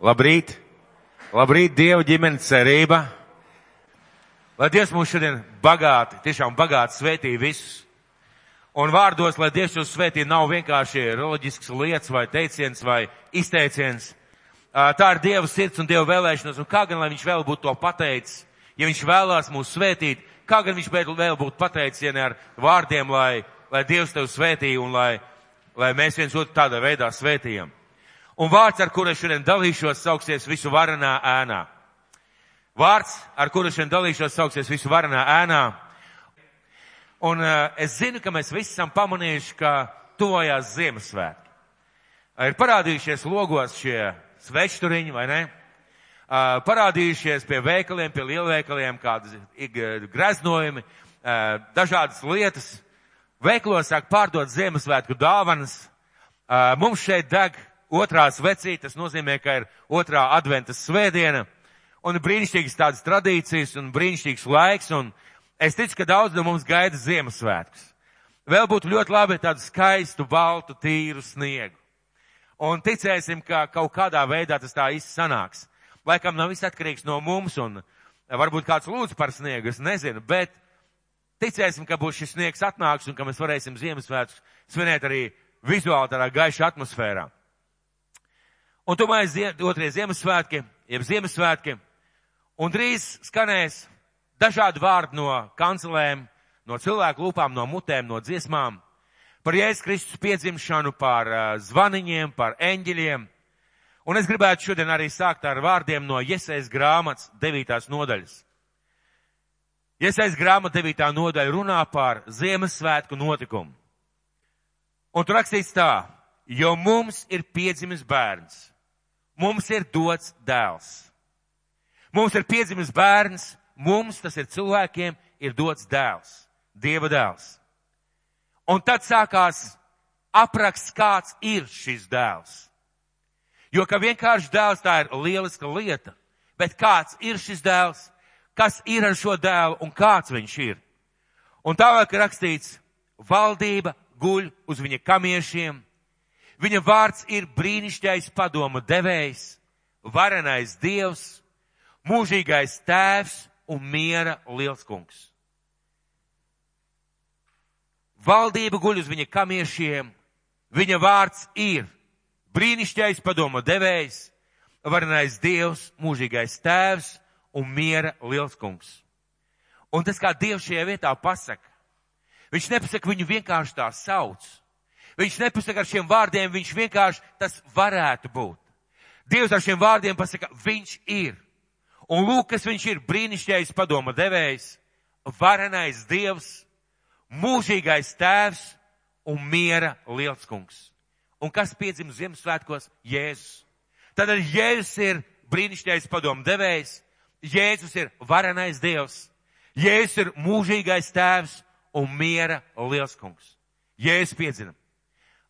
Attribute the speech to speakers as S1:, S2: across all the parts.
S1: Labrīt! Labrīt, Dieva ģimenes cerība! Lai Dievs mūs šodien bagāti, tiešām bagāti svētī visus. Un vārdos, lai Dievs jūs svētī, nav vienkārši reliģisks lietas vai teiciens vai izteiciens. Tā ir Dieva sirds un Dieva vēlēšanas, un kā gan lai viņš vēl būtu to pateicis, ja viņš vēlās mūs svētīt, kā gan viņš vēl būtu pateicis, ja ne ar vārdiem, lai, lai Dievs tev svētī un lai, lai mēs viens otru tādā veidā svētījam. Un vārds, ar kuru šodien dalīšos, sauksies visu varenā ēnā. Vārds, ar kuru šodien dalīšos, sauksies visu varenā ēnā. Un uh, es zinu, ka mēs visi esam pamanījuši, ka tuvojās Ziemassvētki. Uh, ir parādījušies logos šie svečturiņi, vai ne? Uh, parādījušies pie veikaliem, pie lielveikaliem kādi greznojumi, uh, dažādas lietas. Veiklos sāk pārdot Ziemassvētku dāvanas. Uh, mums šeit deg otrā svecīte, tas nozīmē, ka ir otrā adventas svētdiena, un brīnišķīgas tādas tradīcijas, un brīnišķīgs laiks, un es ticu, ka daudz no mums gaida Ziemassvētkus. Vēl būtu ļoti labi tādu skaistu, baltu, tīru sniegu. Un ticēsim, ka kaut kādā veidā tas tā īsti sanāks. Laikam nav viss atkarīgs no mums, un varbūt kāds lūdz par sniegu, es nezinu, bet ticēsim, ka būs šis sniegs atnāks un ka mēs varēsim Ziemassvētkus svinēt arī vizuāli tādā gaišā atmosfērā. Un tomēr otrie Ziemassvētki, jeb Ziemassvētki, un drīz skanēs dažādi vārdi no kancelēm, no cilvēku lūpām, no mutēm, no dziesmām, par Jēzus Kristus piedzimšanu, par uh, zvaniņiem, par eņģeļiem. Un es gribētu šodien arī sākt ar vārdiem no Iesaijas grāmatas devītās nodaļas. Iesaijas grāmata devītā nodaļa runā par Ziemassvētku notikumu. Un tur rakstīts tā, jo mums ir piedzimis bērns mums ir dots dēls. Mums ir piedzimis bērns, mums, tas ir cilvēkiem, ir dots dēls, Dieva dēls. Un tad sākās apraksts, kāds ir šis dēls. Jo, ka vienkārši dēls tā ir lieliska lieta, bet kāds ir šis dēls, kas ir ar šo dēlu un kāds viņš ir. Un tālāk rakstīts, valdība guļ uz viņa kamiešiem, Viņa vārds ir brīnišķīgais padoma devējs, varenais dievs, mūžīgais tēvs un miera liels kungs. Valdība guļ uz viņa kamiešiem, viņa vārds ir brīnišķīgais padoma devējs, varenais dievs, mūžīgais tēvs un miera liels kungs. Un tas, kā Dievs šajā vietā pasaka, viņš nepasaka viņu vienkārši tā sauc. Viņš nepasaka ar šiem vārdiem, viņš vienkārši tas varētu būt. Dievs ar šiem vārdiem pasaka, viņš ir. Un lūk, kas viņš ir brīnišķīgais padoma devējs, varenais Dievs, mūžīgais tēvs un miera liels kungs. Un kas piedzima Ziemassvētkos? Jēzus. Tad Jēzus ir brīnišķīgais padoma devējs, Jēzus ir varenais Dievs, Jēzus ir mūžīgais tēvs un miera liels kungs. Jēzus piedzina.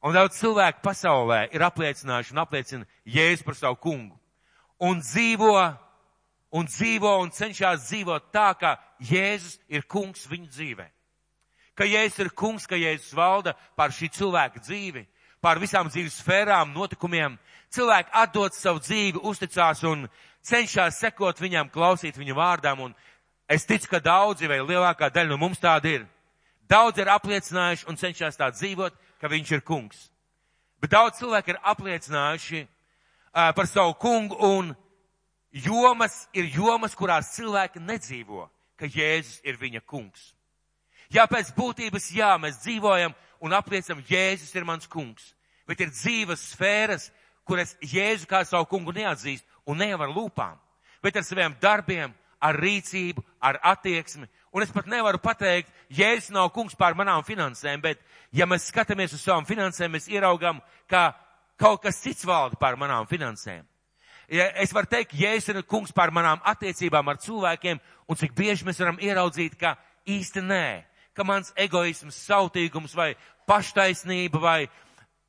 S1: Un daudz cilvēku pasaulē ir apliecinājuši un apliecina Jēzu par savu kungu. Un dzīvo, un dzīvo un cenšas dzīvot tā, ka Jēzus ir kungs viņu dzīvē. Ka Jēzus ir kungs, ka Jēzus valda pār šī cilvēka dzīvi, pār visām dzīves sfērām, notikumiem. Cilvēki atdod savu dzīvi, uzticās un cenšas sekot viņam, klausīt viņu vārdām. Un es ticu, ka daudzi vai lielākā daļa no mums tāda ir. Daudz ir apliecinājuši un cenšas tā dzīvot, ka viņš ir kungs. Bet daudz cilvēku ir apliecinājuši uh, par savu kungu un jomas ir jomas, kurās cilvēki nedzīvo, ka Jēzus ir viņa kungs. Jā, pēc būtības, jā, mēs dzīvojam un apliecinam, Jēzus ir mans kungs. Bet ir dzīves sfēras, kuras Jēzu kā savu kungu neatzīst un ne jau ar lūpām, bet ar saviem darbiem, ar rīcību, ar attieksmi. Un es pat nevaru pateikt, Jēzus nav kungs pār manām finansēm, bet ja mēs skatāmies uz savām finansēm, mēs ieraugam, ka kaut kas cits valda pār manām finansēm. Ja es varu teikt, Jēzus ir kungs pār manām attiecībām ar cilvēkiem, un cik bieži mēs varam ieraudzīt, ka īsti nē, ka mans egoisms, sautīgums vai paštaisnība vai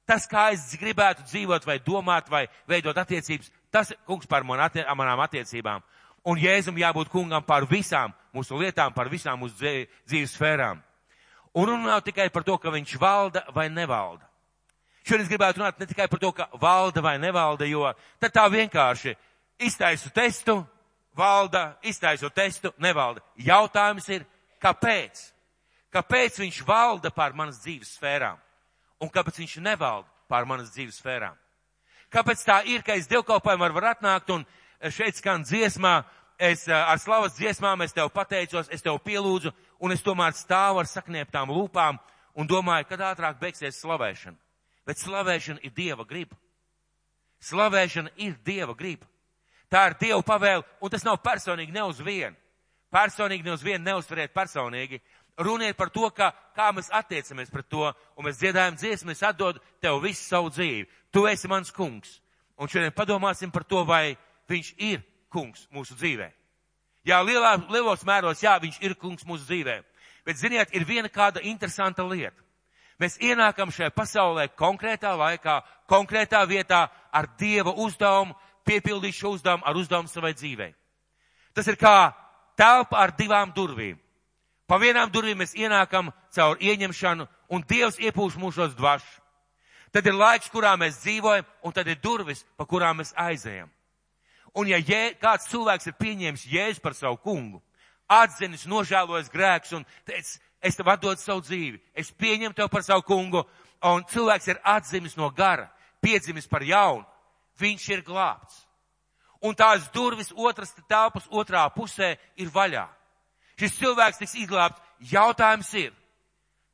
S1: tas, kā es gribētu dzīvot vai domāt vai veidot attiecības, tas kungs pār manām attiecībām. Un Jēzum jābūt kungam par visām mūsu lietām, par visām mūsu dzīves sfērām. Un nav tikai par to, ka viņš valda vai nevalda. Šodien es gribētu runāt ne tikai par to, ka valda vai nevalda, jo tad tā vienkārši iztaisu testu, valda, iztaisu testu, nevalda. Jautājums ir, kāpēc? Kāpēc viņš valda pār manas dzīves sfērām? Un kāpēc viņš nevalda pār manas dzīves sfērām? Kāpēc tā ir, ka es dievkalpojumu var, var atnākt un šeit skan dziesmā, es ar slavas dziesmām es tev pateicos, es tev pielūdzu, un es tomēr stāvu ar saknieptām lūpām un domāju, kad ātrāk beigsies slavēšana. Bet slavēšana ir Dieva griba. Slavēšana ir Dieva griba. Tā ir Dieva pavēle, un tas nav personīgi ne uz vienu. Personīgi ne uz vienu neuztveriet personīgi. Runiet par to, kā, kā mēs attiecamies pret to, un mēs dziedājam dziesmu, es atdodu tev visu savu dzīvi. Tu esi mans kungs. Un šodien padomāsim par to, vai viņš ir kungs mūsu dzīvē. Jā, lielā, lielos mēros, jā, viņš ir kungs mūsu dzīvē. Bet, ziniet, ir viena kāda interesanta lieta. Mēs ienākam šajā pasaulē konkrētā laikā, konkrētā vietā ar Dieva uzdevumu, piepildīt šo uzdevumu ar uzdevumu savai dzīvei. Tas ir kā telpa ar divām durvīm. Pa vienām durvīm mēs ienākam caur ieņemšanu, un Dievs iepūš mūsos dvašu. Tad ir laiks, kurā mēs dzīvojam, un tad ir durvis, pa kurām mēs aizējam. Un ja jē, kāds cilvēks ir pieņēmis Jēzu par savu kungu, atzinis, nožēlojas grēks un teicis, es tev atdodu savu dzīvi, es pieņemu tev par savu kungu, un cilvēks ir atzimis no gara, piedzimis par jaunu, viņš ir glābts. Un tās durvis otras telpas otrā pusē ir vaļā. Šis cilvēks tiks izglābts. Jautājums ir,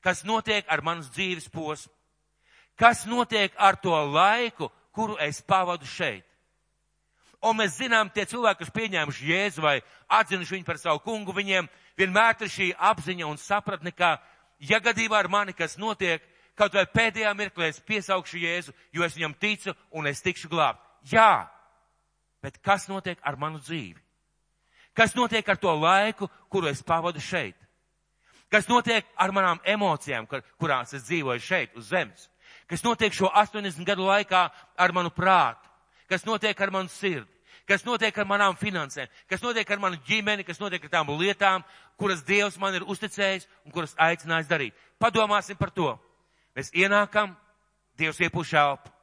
S1: kas notiek ar manas dzīves posmu? Kas notiek ar to laiku, kuru es pavadu šeit? Un mēs zinām, tie cilvēki, kas pieņēmuši Jēzu vai atzinuši viņu par savu kungu, viņiem vienmēr ir šī apziņa un sapratne, ka, ja gadījumā ar mani kas notiek, kaut vai pēdējā mirklī es piesaukšu Jēzu, jo es viņam ticu un es tikšu glābt. Jā, bet kas notiek ar manu dzīvi? Kas notiek ar to laiku, kuru es pavadu šeit? Kas notiek ar manām emocijām, kur, kurās es dzīvoju šeit, uz zemes? Kas notiek šo 80 gadu laikā ar manu prātu? Kas notiek ar manu sirdi, kas notiek ar manām finansēm, kas notiek ar manu ģimeni, kas notiek ar tām lietām, kuras Dievs man ir uzticējis un kuras aicinājis darīt. Padomāsim par to. Mēs ienākam, Dievs iepuš elpu.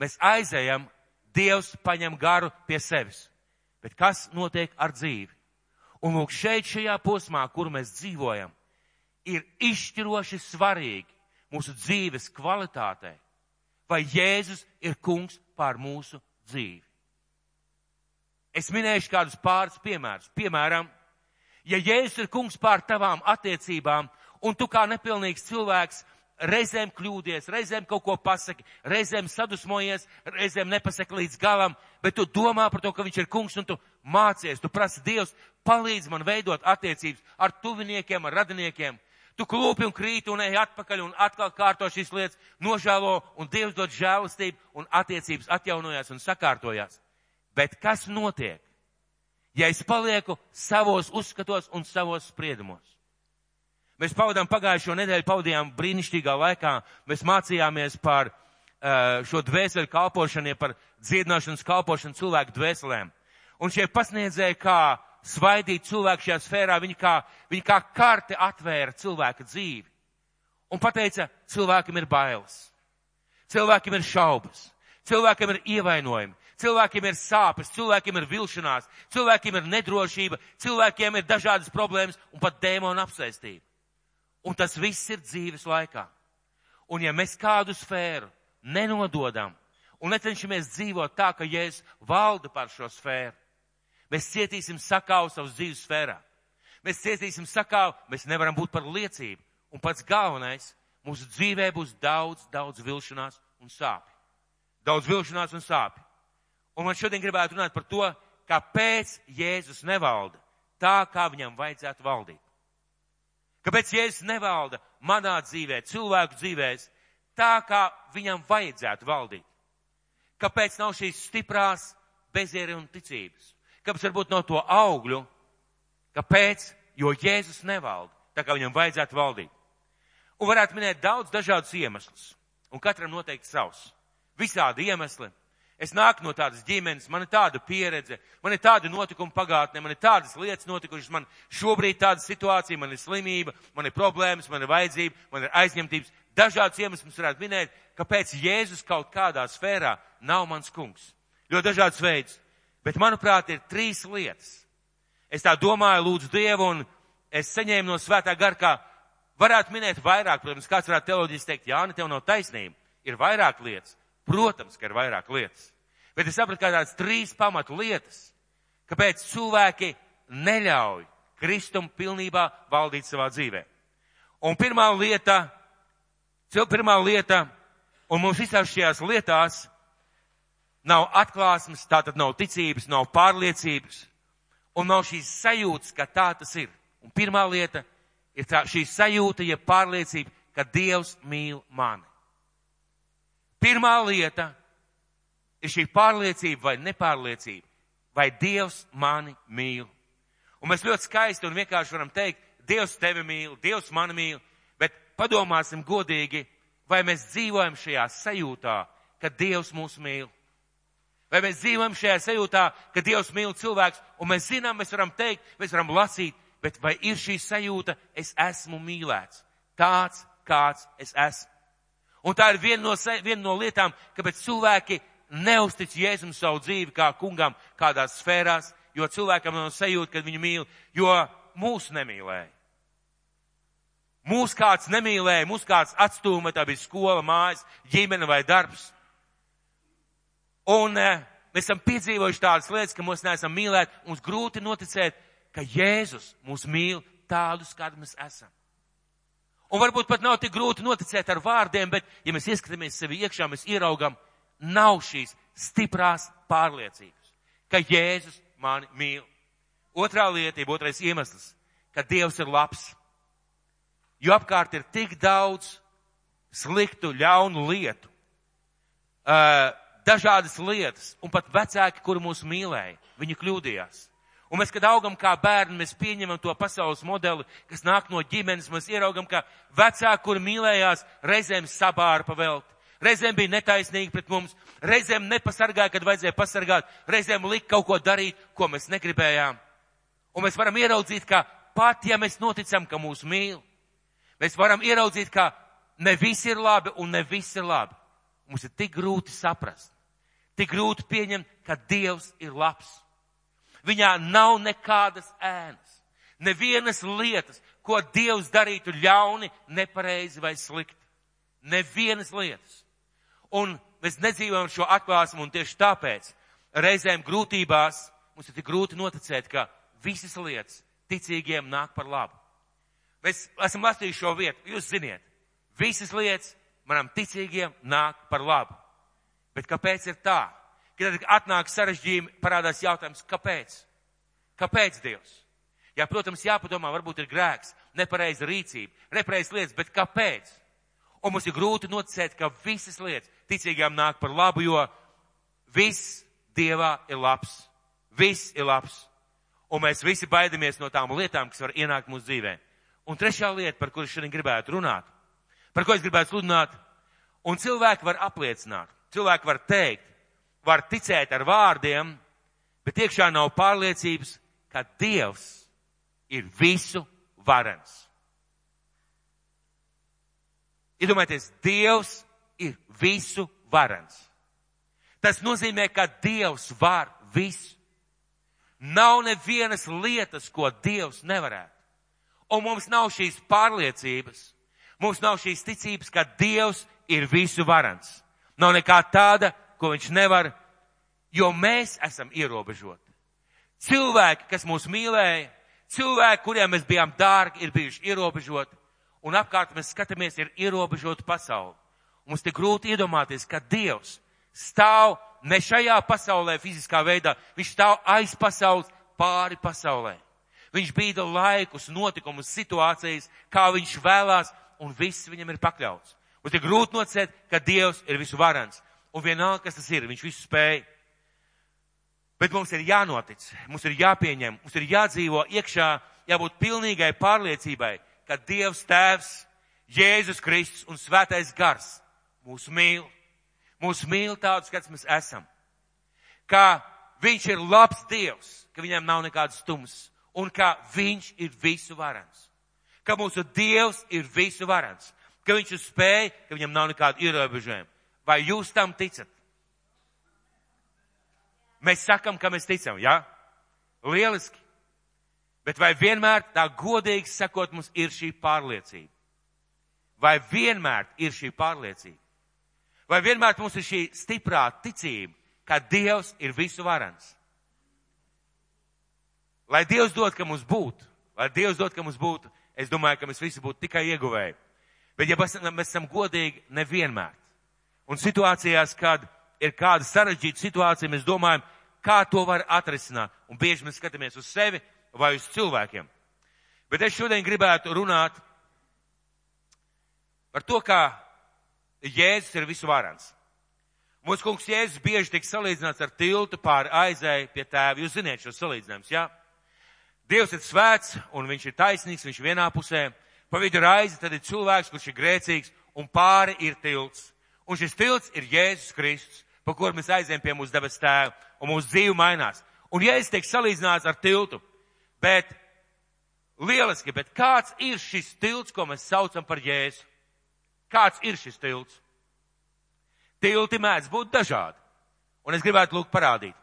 S1: Mēs aizējam, Dievs paņem garu pie sevis. Bet kas notiek ar dzīvi? Un lūk, šeit, šajā posmā, kur mēs dzīvojam, ir izšķiroši svarīgi mūsu dzīves kvalitātei, vai Jēzus ir kungs pār mūsu dzīvi. Es minēšu kādus pāris piemērus. Piemēram, ja Jēzus ir kungs pār tavām attiecībām, un tu kā nepilnīgs cilvēks reizēm kļūdies, reizēm kaut ko pasaki, reizēm sadusmojies, reizēm nepasaki līdz galam, bet tu domā par to, ka viņš ir kungs un tu mācies, tu prasi Dievs, palīdz man veidot attiecības ar tuviniekiem, ar radiniekiem. Tu klūpi un krīti un ej atpakaļ un atkal kārto šīs lietas, nožēlo un Dievs dod žēlastību un attiecības atjaunojās un sakārtojās. Bet kas notiek, ja es palieku savos uzskatos un savos spriedumos? Mēs pavadām pagājušo nedēļu, pavadījām brīnišķīgā laikā, mēs mācījāmies par uh, šo dvēseli kalpošanu, par dziedināšanas kalpošanu cilvēku dvēselēm. Un šie pasniedzēji, kā svaidīt cilvēku šajā sfērā, viņi kā, viņi kā karte atvēra cilvēka dzīvi. Un pateica, cilvēkam ir bailes, cilvēkam ir šaubas, cilvēkam ir ievainojumi, cilvēkiem ir sāpes, cilvēkiem ir vilšanās, cilvēkiem ir nedrošība, cilvēkiem ir dažādas problēmas un pat dēmona apsēstība. Un tas viss ir dzīves laikā. Un ja mēs kādu sfēru nenododam un necenšamies dzīvot tā, ka Jēzus valda par šo sfēru, Mēs cietīsim sakāvu savas dzīves sfērā. Mēs cietīsim sakāvu, mēs nevaram būt par liecību. Un pats galvenais, mūsu dzīvē būs daudz, daudz vilšanās un sāpju. Daudz vilšanās un sāpju. Un man šodien gribētu runāt par to, kāpēc Jēzus nevalda tā, kā viņam vajadzētu valdīt. Kāpēc Jēzus nevalda manā dzīvē, cilvēku dzīvēs, tā, kā viņam vajadzētu valdīt? Kāpēc nav šīs stiprās bezieri un ticības? Kāpēc varbūt nav to augļu. Kāpēc? Jo Jēzus nevalda, tā kā viņam vajadzētu valdīt. Un varētu minēt daudz dažādus iemeslus, un katram noteikti savs. Visādi iemesli. Es nāku no tādas ģimenes, man ir tāda pieredze, man ir tāda notikuma pagātnē, man ir tādas lietas notikušas, man šobrīd tāda situācija, man ir slimība, man ir problēmas, man ir vajadzība, man ir aizņemtības. Dažādas iemeslus varētu minēt, kāpēc Jēzus kaut kādā sfērā nav mans kungs. Ļoti dažāds veids. Bet, manuprāt, ir trīs lietas. Es tā domāju, lūdzu Dievu, un es saņēmu no svētā garkā, varētu minēt vairāk, protams, kāds varētu teoloģijas teikt, Jāni, tev nav taisnība. Ir vairāk lietas. Protams, ka ir vairāk lietas. Bet es sapratu, ka tādas trīs pamatu lietas, kāpēc cilvēki neļauj Kristum pilnībā valdīt savā dzīvē. Un pirmā lieta, pirmā lieta, un mums visās šajās lietās nav atklāsmes, tātad nav ticības, nav pārliecības, un nav šīs sajūtas, ka tā tas ir. Un pirmā lieta ir tā, šī sajūta, ja pārliecība, ka Dievs mīl mani. Pirmā lieta ir šī pārliecība vai nepārliecība, vai Dievs mani mīl. Un mēs ļoti skaisti un vienkārši varam teikt, Dievs tevi mīl, Dievs mani mīl, bet padomāsim godīgi, vai mēs dzīvojam šajā sajūtā, ka Dievs mūs mīl. Vai mēs dzīvojam šajā sajūtā, ka Dievs mīl cilvēks, un mēs zinām, mēs varam teikt, mēs varam lasīt, bet vai ir šī sajūta, es esmu mīlēts, tāds, kāds es esmu. Un tā ir viena no, viena no lietām, kāpēc cilvēki neustic Jēzum savu dzīvi kā kungam kādās sfērās, jo cilvēkam nav sajūta, ka viņu mīl, jo mūs nemīlēja. Mūs kāds nemīlēja, mūs kāds atstūma, tā bija skola, mājas, ģimene vai darbs. Un eh, mēs esam piedzīvojuši tādas lietas, ka mūs neesam mīlēti, mums grūti noticēt, ka Jēzus mūs mīl tādus, kādi mēs esam. Un varbūt pat nav tik grūti noticēt ar vārdiem, bet, ja mēs ieskatāmies sevi iekšā, mēs ieraugam, nav šīs stiprās pārliecības, ka Jēzus mani mīl. Otrā lietība, otrais iemesls, ka Dievs ir labs. Jo apkārt ir tik daudz sliktu, ļaunu lietu, uh, dažādas lietas, un pat vecāki, kuri mūs mīlēja, viņi kļūdījās. Un mēs, kad augam kā bērni, mēs pieņemam to pasaules modeli, kas nāk no ģimenes, mēs ieraugam, ka vecāki, kuri mīlējās, reizēm sabāra pa velti. Reizēm bija netaisnīgi pret mums, reizēm nepasargāja, kad vajadzēja pasargāt, reizēm lika kaut ko darīt, ko mēs negribējām. Un mēs varam ieraudzīt, ka pat ja mēs noticam, ka mūs mīl, mēs varam ieraudzīt, ka ne visi ir labi un ne visi ir labi. Mums ir tik grūti saprast, tik grūti pieņemt, ka Dievs ir labs. Viņā nav nekādas ēnas, nevienas lietas, ko Dievs darītu ļauni, nepareizi vai slikti. Nevienas lietas. Un mēs nedzīvojam šo atklāsmu, un tieši tāpēc reizēm grūtībās mums ir tik grūti noticēt, ka visas lietas ticīgiem nāk par labu. Mēs esam lasījuši šo vietu, jūs ziniet, visas lietas manam ticīgiem nāk par labu. Bet kāpēc ir tā? Kad atnāk sarežģījumi, parādās jautājums, kāpēc? Kāpēc Dievs? Jā, protams, jāpadomā, varbūt ir grēks, nepareiza rīcība, nepareiza lietas, bet kāpēc? Un mums ir grūti noticēt, ka visas lietas ticīgām nāk par labu, jo viss Dievā ir labs. Viss ir labs. Un mēs visi baidamies no tām lietām, kas var ienākt mūsu dzīvē. Un trešā lieta, par kuru šodien gribētu runāt, par ko es gribētu sludināt, un cilvēki var apliecināt, cilvēki var teikt, var ticēt ar vārdiem, bet iekšā nav pārliecības, ka Dievs ir visu varens. Iedomājieties, Dievs ir visu varens. Tas nozīmē, ka Dievs var visu. Nav nevienas lietas, ko Dievs nevarētu. Un mums nav šīs pārliecības, mums nav šīs ticības, ka Dievs ir visu varens. Nav nekā tāda, ko viņš nevar, jo mēs esam ierobežoti. Cilvēki, kas mūs mīlēja, cilvēki, kuriem mēs bijām dārgi, ir bijuši ierobežoti, un apkārt mēs skatāmies, ir ierobežota pasaule. Mums tik grūti iedomāties, ka Dievs stāv ne šajā pasaulē fiziskā veidā, viņš stāv aiz pasaules, pāri pasaulē. Viņš bīda laikus, notikumus, situācijas, kā viņš vēlās, un viss viņam ir pakļauts. Mums ir grūti nocēt, ka Dievs ir visu varans. Un vienalga, kas tas ir, viņš visu spēj. Bet mums ir jānotic, mums ir jāpieņem, mums ir jādzīvo iekšā, jābūt pilnīgai pārliecībai, ka Dievs Tēvs, Jēzus Kristus un Svētais Gars mūs mīl. Mūs mīl tādus, kāds mēs esam. ka viņš ir labs Dievs, ka viņam nav nekādas tums un ka viņš ir visu varans. Ka mūsu Dievs ir visu varans. Ka viņš ir spēj, ka viņam nav nekāda ierobežojuma. Vai jūs tam ticat? Mēs sakam, ka mēs ticam, jā? Ja? Lieliski. Bet vai vienmēr tā godīgi sakot mums ir šī pārliecība? Vai vienmēr ir šī pārliecība? Vai vienmēr mums ir šī stiprā ticība, ka Dievs ir visu varans? Lai Dievs dod, ka mums būtu, lai Dievs dod, ka mums būtu, es domāju, ka mēs visi būtu tikai ieguvēji. Bet ja mēs, esam godīgi, nevienmēr. Un situācijās, kad ir kāda sarežģīta situācija, mēs domājam, kā to var atrisināt. Un bieži mēs skatāmies uz sevi vai uz cilvēkiem. Bet es šodien gribētu runāt par to, kā Jēzus ir visu varants. Mūsu kungs Jēzus bieži tiek salīdzināts ar tiltu pāri aizēju pie tēva. Jūs ziniet šo salīdzinājumus, jā? Ja? Dievs ir svēts un viņš ir taisnīgs, viņš vienā pusē. Pa vidu ir aizi, tad ir cilvēks, kurš ir grēcīgs un pāri ir tilts. Un šis tilts ir Jēzus Kristus pa kuru mēs aizējām pie mūsu debes tēva, un mūsu dzīve mainās. Un es tiek salīdzināts ar tiltu, bet lieliski, bet kāds ir šis tilts, ko mēs saucam par Jēzu? Kāds ir šis tilts? Tilti mēdz būt dažādi, un es gribētu lūgt parādīt.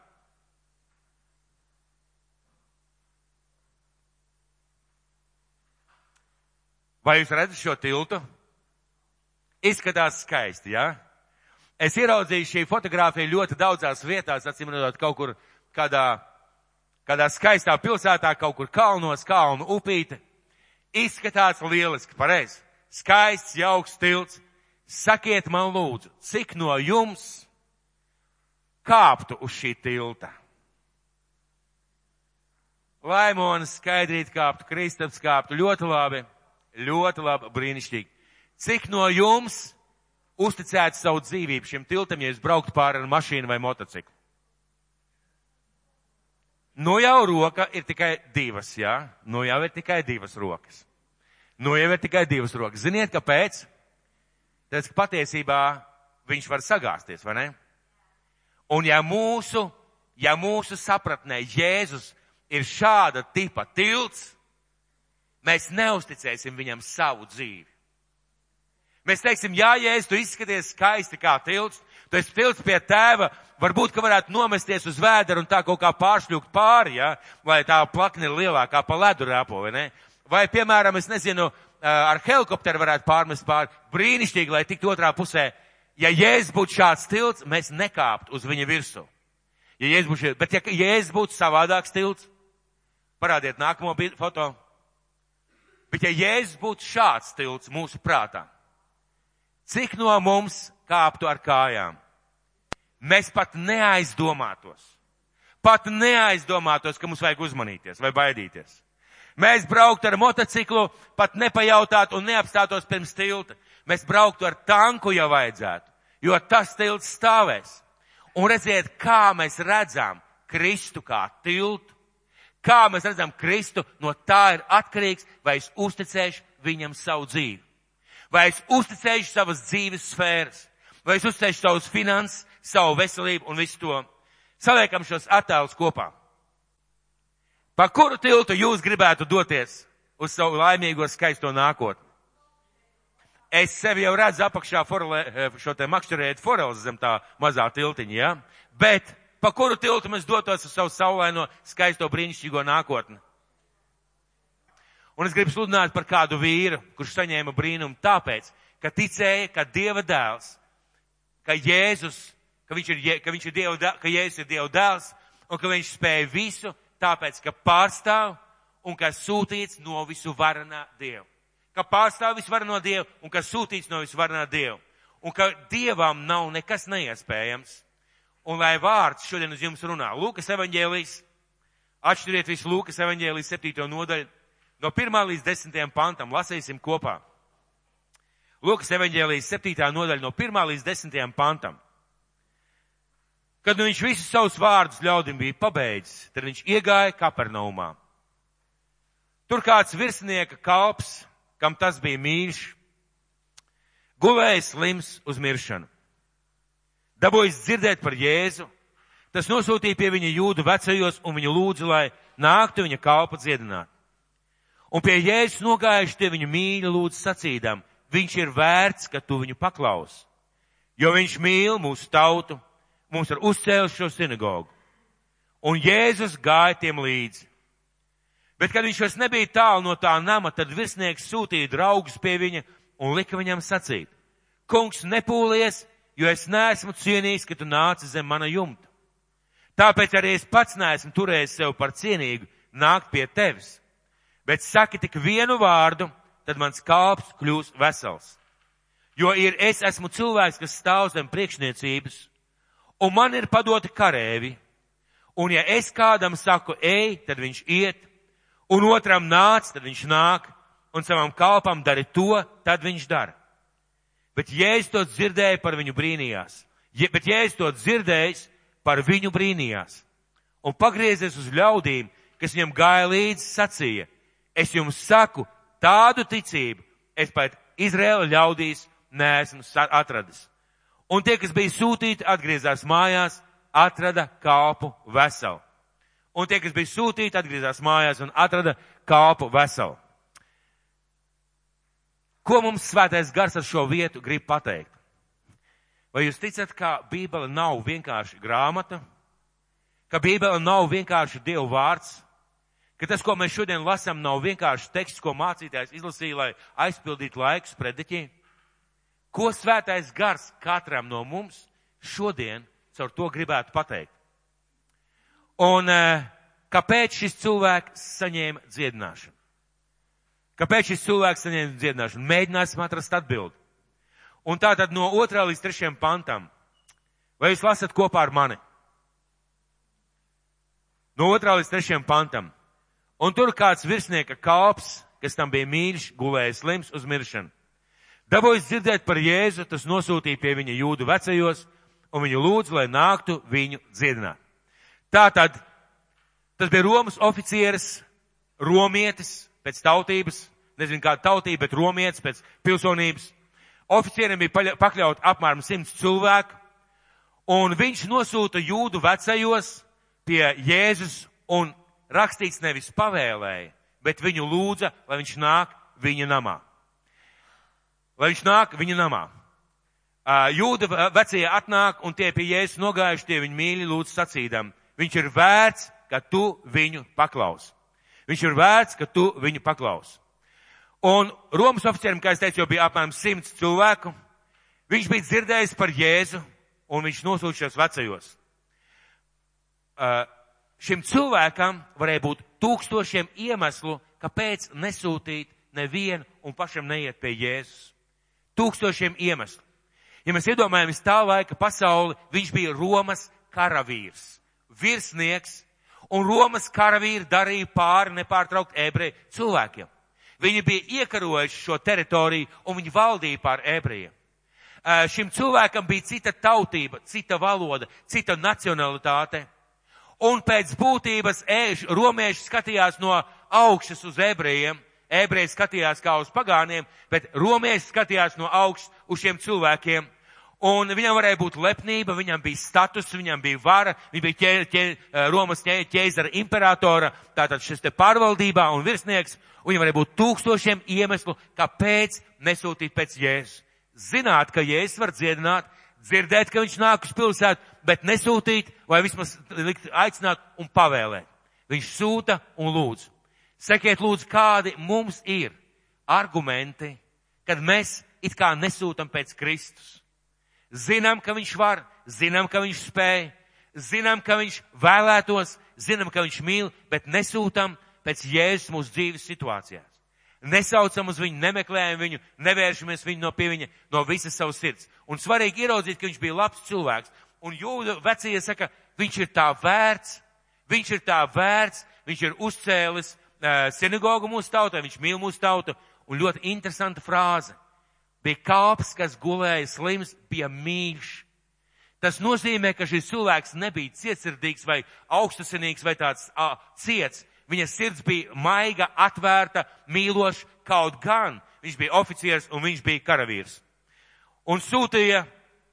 S1: Vai jūs redzat šo tiltu? Izskatās skaisti, jā? Ja? Es ieraudzīju šī fotografija ļoti daudzās vietās, acīm redzot, kaut kur kādā, kādā skaistā pilsētā, kaut kur kalnos, kalnu upīte. Izskatās lieliski, pareizi. Skaists, jauks tilts. Sakiet man lūdzu, cik no jums kāptu uz šī tilta? Laimonis skaidrīt kāptu, Kristaps kāptu, ļoti labi, ļoti labi, brīnišķīgi. Cik no jums uzticētu savu dzīvību šim tiltam, ja es brauktu pāri ar mašīnu vai motociklu? Nu jau roka ir tikai divas, jā? Nu jau ir tikai divas rokas. Nu jau ir tikai divas rokas. Ziniet, kāpēc? Tāpēc, ka patiesībā viņš var sagāsties, vai ne? Un ja mūsu, ja mūsu sapratnē Jēzus ir šāda tipa tilts, mēs neusticēsim viņam savu dzīvi. Mēs teiksim, jā, Jēzus, tu izskaties skaisti kā tilts, tu esi tilts pie tēva, varbūt, ka varētu nomesties uz vēdera un tā kaut kā pāršļūkt pāri, ja? vai tā plakne ir lielākā pa ledu rāpo, vai ne? Vai, piemēram, es nezinu, ar helikopteru varētu pārmest pāri, brīnišķīgi, lai tiktu otrā pusē. Ja Jēzus būtu šāds tilts, mēs nekāptu uz viņa virsmu. Ja Jēzus būtu, bet ja Jēzus būtu savādāks tilts, parādiet nākamo foto. Bet ja Jēzus būtu šāds tilts mūsu prātā, Cik no mums kāptu ar kājām? Mēs pat neaizdomātos. Pat neaizdomātos, ka mums vajag uzmanīties vai baidīties. Mēs brauktu ar motociklu, pat nepajautātu un neapstātos pirms tilta. Mēs brauktu ar tanku, ja vajadzētu, jo tas tilts stāvēs. Un redziet, kā mēs redzam Kristu kā tiltu. Kā mēs redzam Kristu, no tā ir atkarīgs, vai es uzticēšu viņam savu dzīvi. Vai es uzticēšu savas dzīves sfēras, vai es uzticēšu savus finanses, savu veselību un visu to. Saliekam šos attēlus kopā. Pa kuru tiltu jūs gribētu doties uz savu laimīgo skaisto nākotni? Es sevi jau redzu apakšā forele, eh, šo te makšķerēt foreles zem tā mazā tiltiņa, ja? Bet pa kuru tiltu mēs dotos uz savu saulaino skaisto brīnišķīgo nākotni? Un es gribu sludināt par kādu vīru, kurš saņēma brīnumu tāpēc, ka ticēja, ka Dieva dēls, ka Jēzus, ka viņš ir, ka viņš ir Dieva, dēls, ka Jēzus ir Dieva dēls un ka viņš spēja visu, tāpēc, ka pārstāv un ka sūtīts no visu varanā Dieva. Ka pārstāv visu varano Dievu un ka sūtīts no visu varanā Dievu. Un ka Dievam nav nekas neiespējams. Un lai vārds šodien uz jums runā. Lūkas evaņģēlijas, atšķiriet visu Lūkas evaņģēlijas septīto nodaļu no 1 līdz 10 pantam. Lasīsim kopā. Lūkas evaņģēlijas 7. nodaļa no 1 līdz 10 pantam. Kad nu viņš visus savus vārdus ļaudim bija pabeidzis, tad viņš iegāja Kapernaumā. Tur kāds virsnieka kalps, kam tas bija mīļš, gulēja slims uz miršanu. Dabūjis dzirdēt par Jēzu, Tas nosūtīja pie viņa jūdu vecajos un viņu lūdza, lai nāktu viņa kalpa dziedināt. Un pie Jēzus nogājuši tie viņu mīļi lūdz sacīdam, viņš ir vērts, ka tu viņu paklaus. Jo viņš mīl mūsu tautu, mums ir uzcēlis šo sinagogu. Un Jēzus gāja tiem līdzi. Bet, kad viņš vairs nebija tālu no tā nama, tad virsnieks sūtīja draugus pie viņa un lika viņam sacīt, kungs nepūlies, jo es neesmu cienījis, ka tu nāci zem mana jumta. Tāpēc arī es pats neesmu turējis sev par cienīgu nākt pie tevis. Bet saki tik vienu vārdu, tad mans kalps kļūs vesels. Jo ir es esmu cilvēks, kas stāv zem priekšniecības, un man ir padoti karēvi. Un ja es kādam saku, ej, tad viņš iet, un otram nāc, tad viņš nāk, un savam kalpam dari to, tad viņš dara. Bet Jēzus to dzirdēja, par viņu brīnījās. Je, bet Jēzus to dzirdējis, par viņu brīnījās. Un pagriezies uz ļaudīm, kas viņam gāja līdzi, sacīja, es jums saku, tādu ticību es pat Izraēla ļaudīs neesmu atradis. Un tie, kas bija sūtīti, atgriezās mājās, atrada kalpu veselu. Un tie, kas bija sūtīti, atgriezās mājās un atrada kalpu veselu. Ko mums svētais gars ar šo vietu grib pateikt? Vai jūs ticat, ka Bībele nav vienkārši grāmata, ka Bībele nav vienkārši Dieva vārds, ka tas, ko mēs šodien lasām, nav vienkārši teksts, ko mācītājs izlasīja, lai aizpildītu laikus prediķī? Ko svētais gars katram no mums šodien caur to gribētu pateikt? Un eh, kāpēc šis cilvēks saņēma dziedināšanu? Kāpēc šis cilvēks saņēma dziedināšanu? Mēģināsim atrast atbildi. Un tā tad no otrā līdz trešajam pantam. Vai jūs lasat kopā ar mani? No otrā līdz trešajam pantam. Un tur kāds virsnieka kalps, kas tam bija mīļš, gulēja slims uz miršanu. Dabūjis dzirdēt par Jēzu, tas nosūtīja pie viņa jūdu vecajos un viņu lūdzu, lai nāktu viņu dziedināt. Tātad, tas bija Romas oficieris, romietis pēc tautības, nezinu kāda tautība, bet romietis pēc pilsonības oficieriem bija pakļaut apmēram simts cilvēku, un viņš nosūta jūdu vecajos pie Jēzus un rakstīts nevis pavēlēja, bet viņu lūdza, lai viņš nāk viņa namā. Lai viņš nāk viņa namā. Jūda vecie atnāk un tie pie Jēzus nogājuši, tie viņu mīļi lūdz sacīdam. Viņš ir vērts, ka tu viņu paklaus. Viņš ir vērts, ka tu viņu paklaus. Un Romas oficierim, kā es teicu, jau bija apmēram simts cilvēku. Viņš bija dzirdējis par Jēzu un viņš nosūtījās vecajos. Uh, šim cilvēkam varēja būt tūkstošiem iemeslu, kāpēc nesūtīt nevienu un pašam neiet pie Jēzus. Tūkstošiem iemeslu. Ja mēs iedomājamies tā laika pasauli, viņš bija Romas karavīrs, virsnieks, un Romas karavīri darīja pāri nepārtraukt ebreju cilvēkiem. Viņi bija iekarojuši šo teritoriju un viņi valdīja pār ebrejiem. Šim cilvēkam bija cita tautība, cita valoda, cita nacionalitāte. Un pēc būtības ēž, romieši skatījās no augšas uz ebrejiem, ebreji skatījās kā uz pagāniem, bet romieši skatījās no augšas uz šiem cilvēkiem. Un viņam varēja būt lepnība, viņam bija status, viņam bija vara, viņš bija ķē, ķē, Romas ķē, ķēzara imperatora, tātad šis te pārvaldībā un virsnieks, un viņam varēja būt tūkstošiem iemeslu, kāpēc nesūtīt pēc Jēzus. Zināt, ka Jēzus var dziedināt, dzirdēt, ka viņš nāk uz pilsētu, bet nesūtīt vai vismaz likt aicināt un pavēlēt. Viņš sūta un lūdz. Sekiet lūdzu, kādi mums ir argumenti, kad mēs it kā nesūtam pēc Kristus Zinām, ka viņš var, zinām, ka viņš spēj, zinām, ka viņš vēlētos, zinām, ka viņš mīl, bet nesūtam pēc jēzus mūsu dzīves situācijās. Nesaucam uz viņu, nemeklējam viņu, nevēršamies viņu no pie viņa, no visas savas sirds. Un svarīgi ieraudzīt, ka viņš bija labs cilvēks. Un jūda vecie saka, viņš ir tā vērts, viņš ir tā vērts, viņš ir uzcēlis uh, sinagogu mūsu tautai, viņš mīl mūsu tautu. Un ļoti interesanta frāze bija kalps, kas gulēja slims, bija mīļš. Tas nozīmē, ka šis cilvēks nebija cietsirdīgs vai augstasinīgs vai tāds a, ciets. Viņa sirds bija maiga, atvērta, mīloša, kaut gan viņš bija oficieris un viņš bija karavīrs. Un sūtīja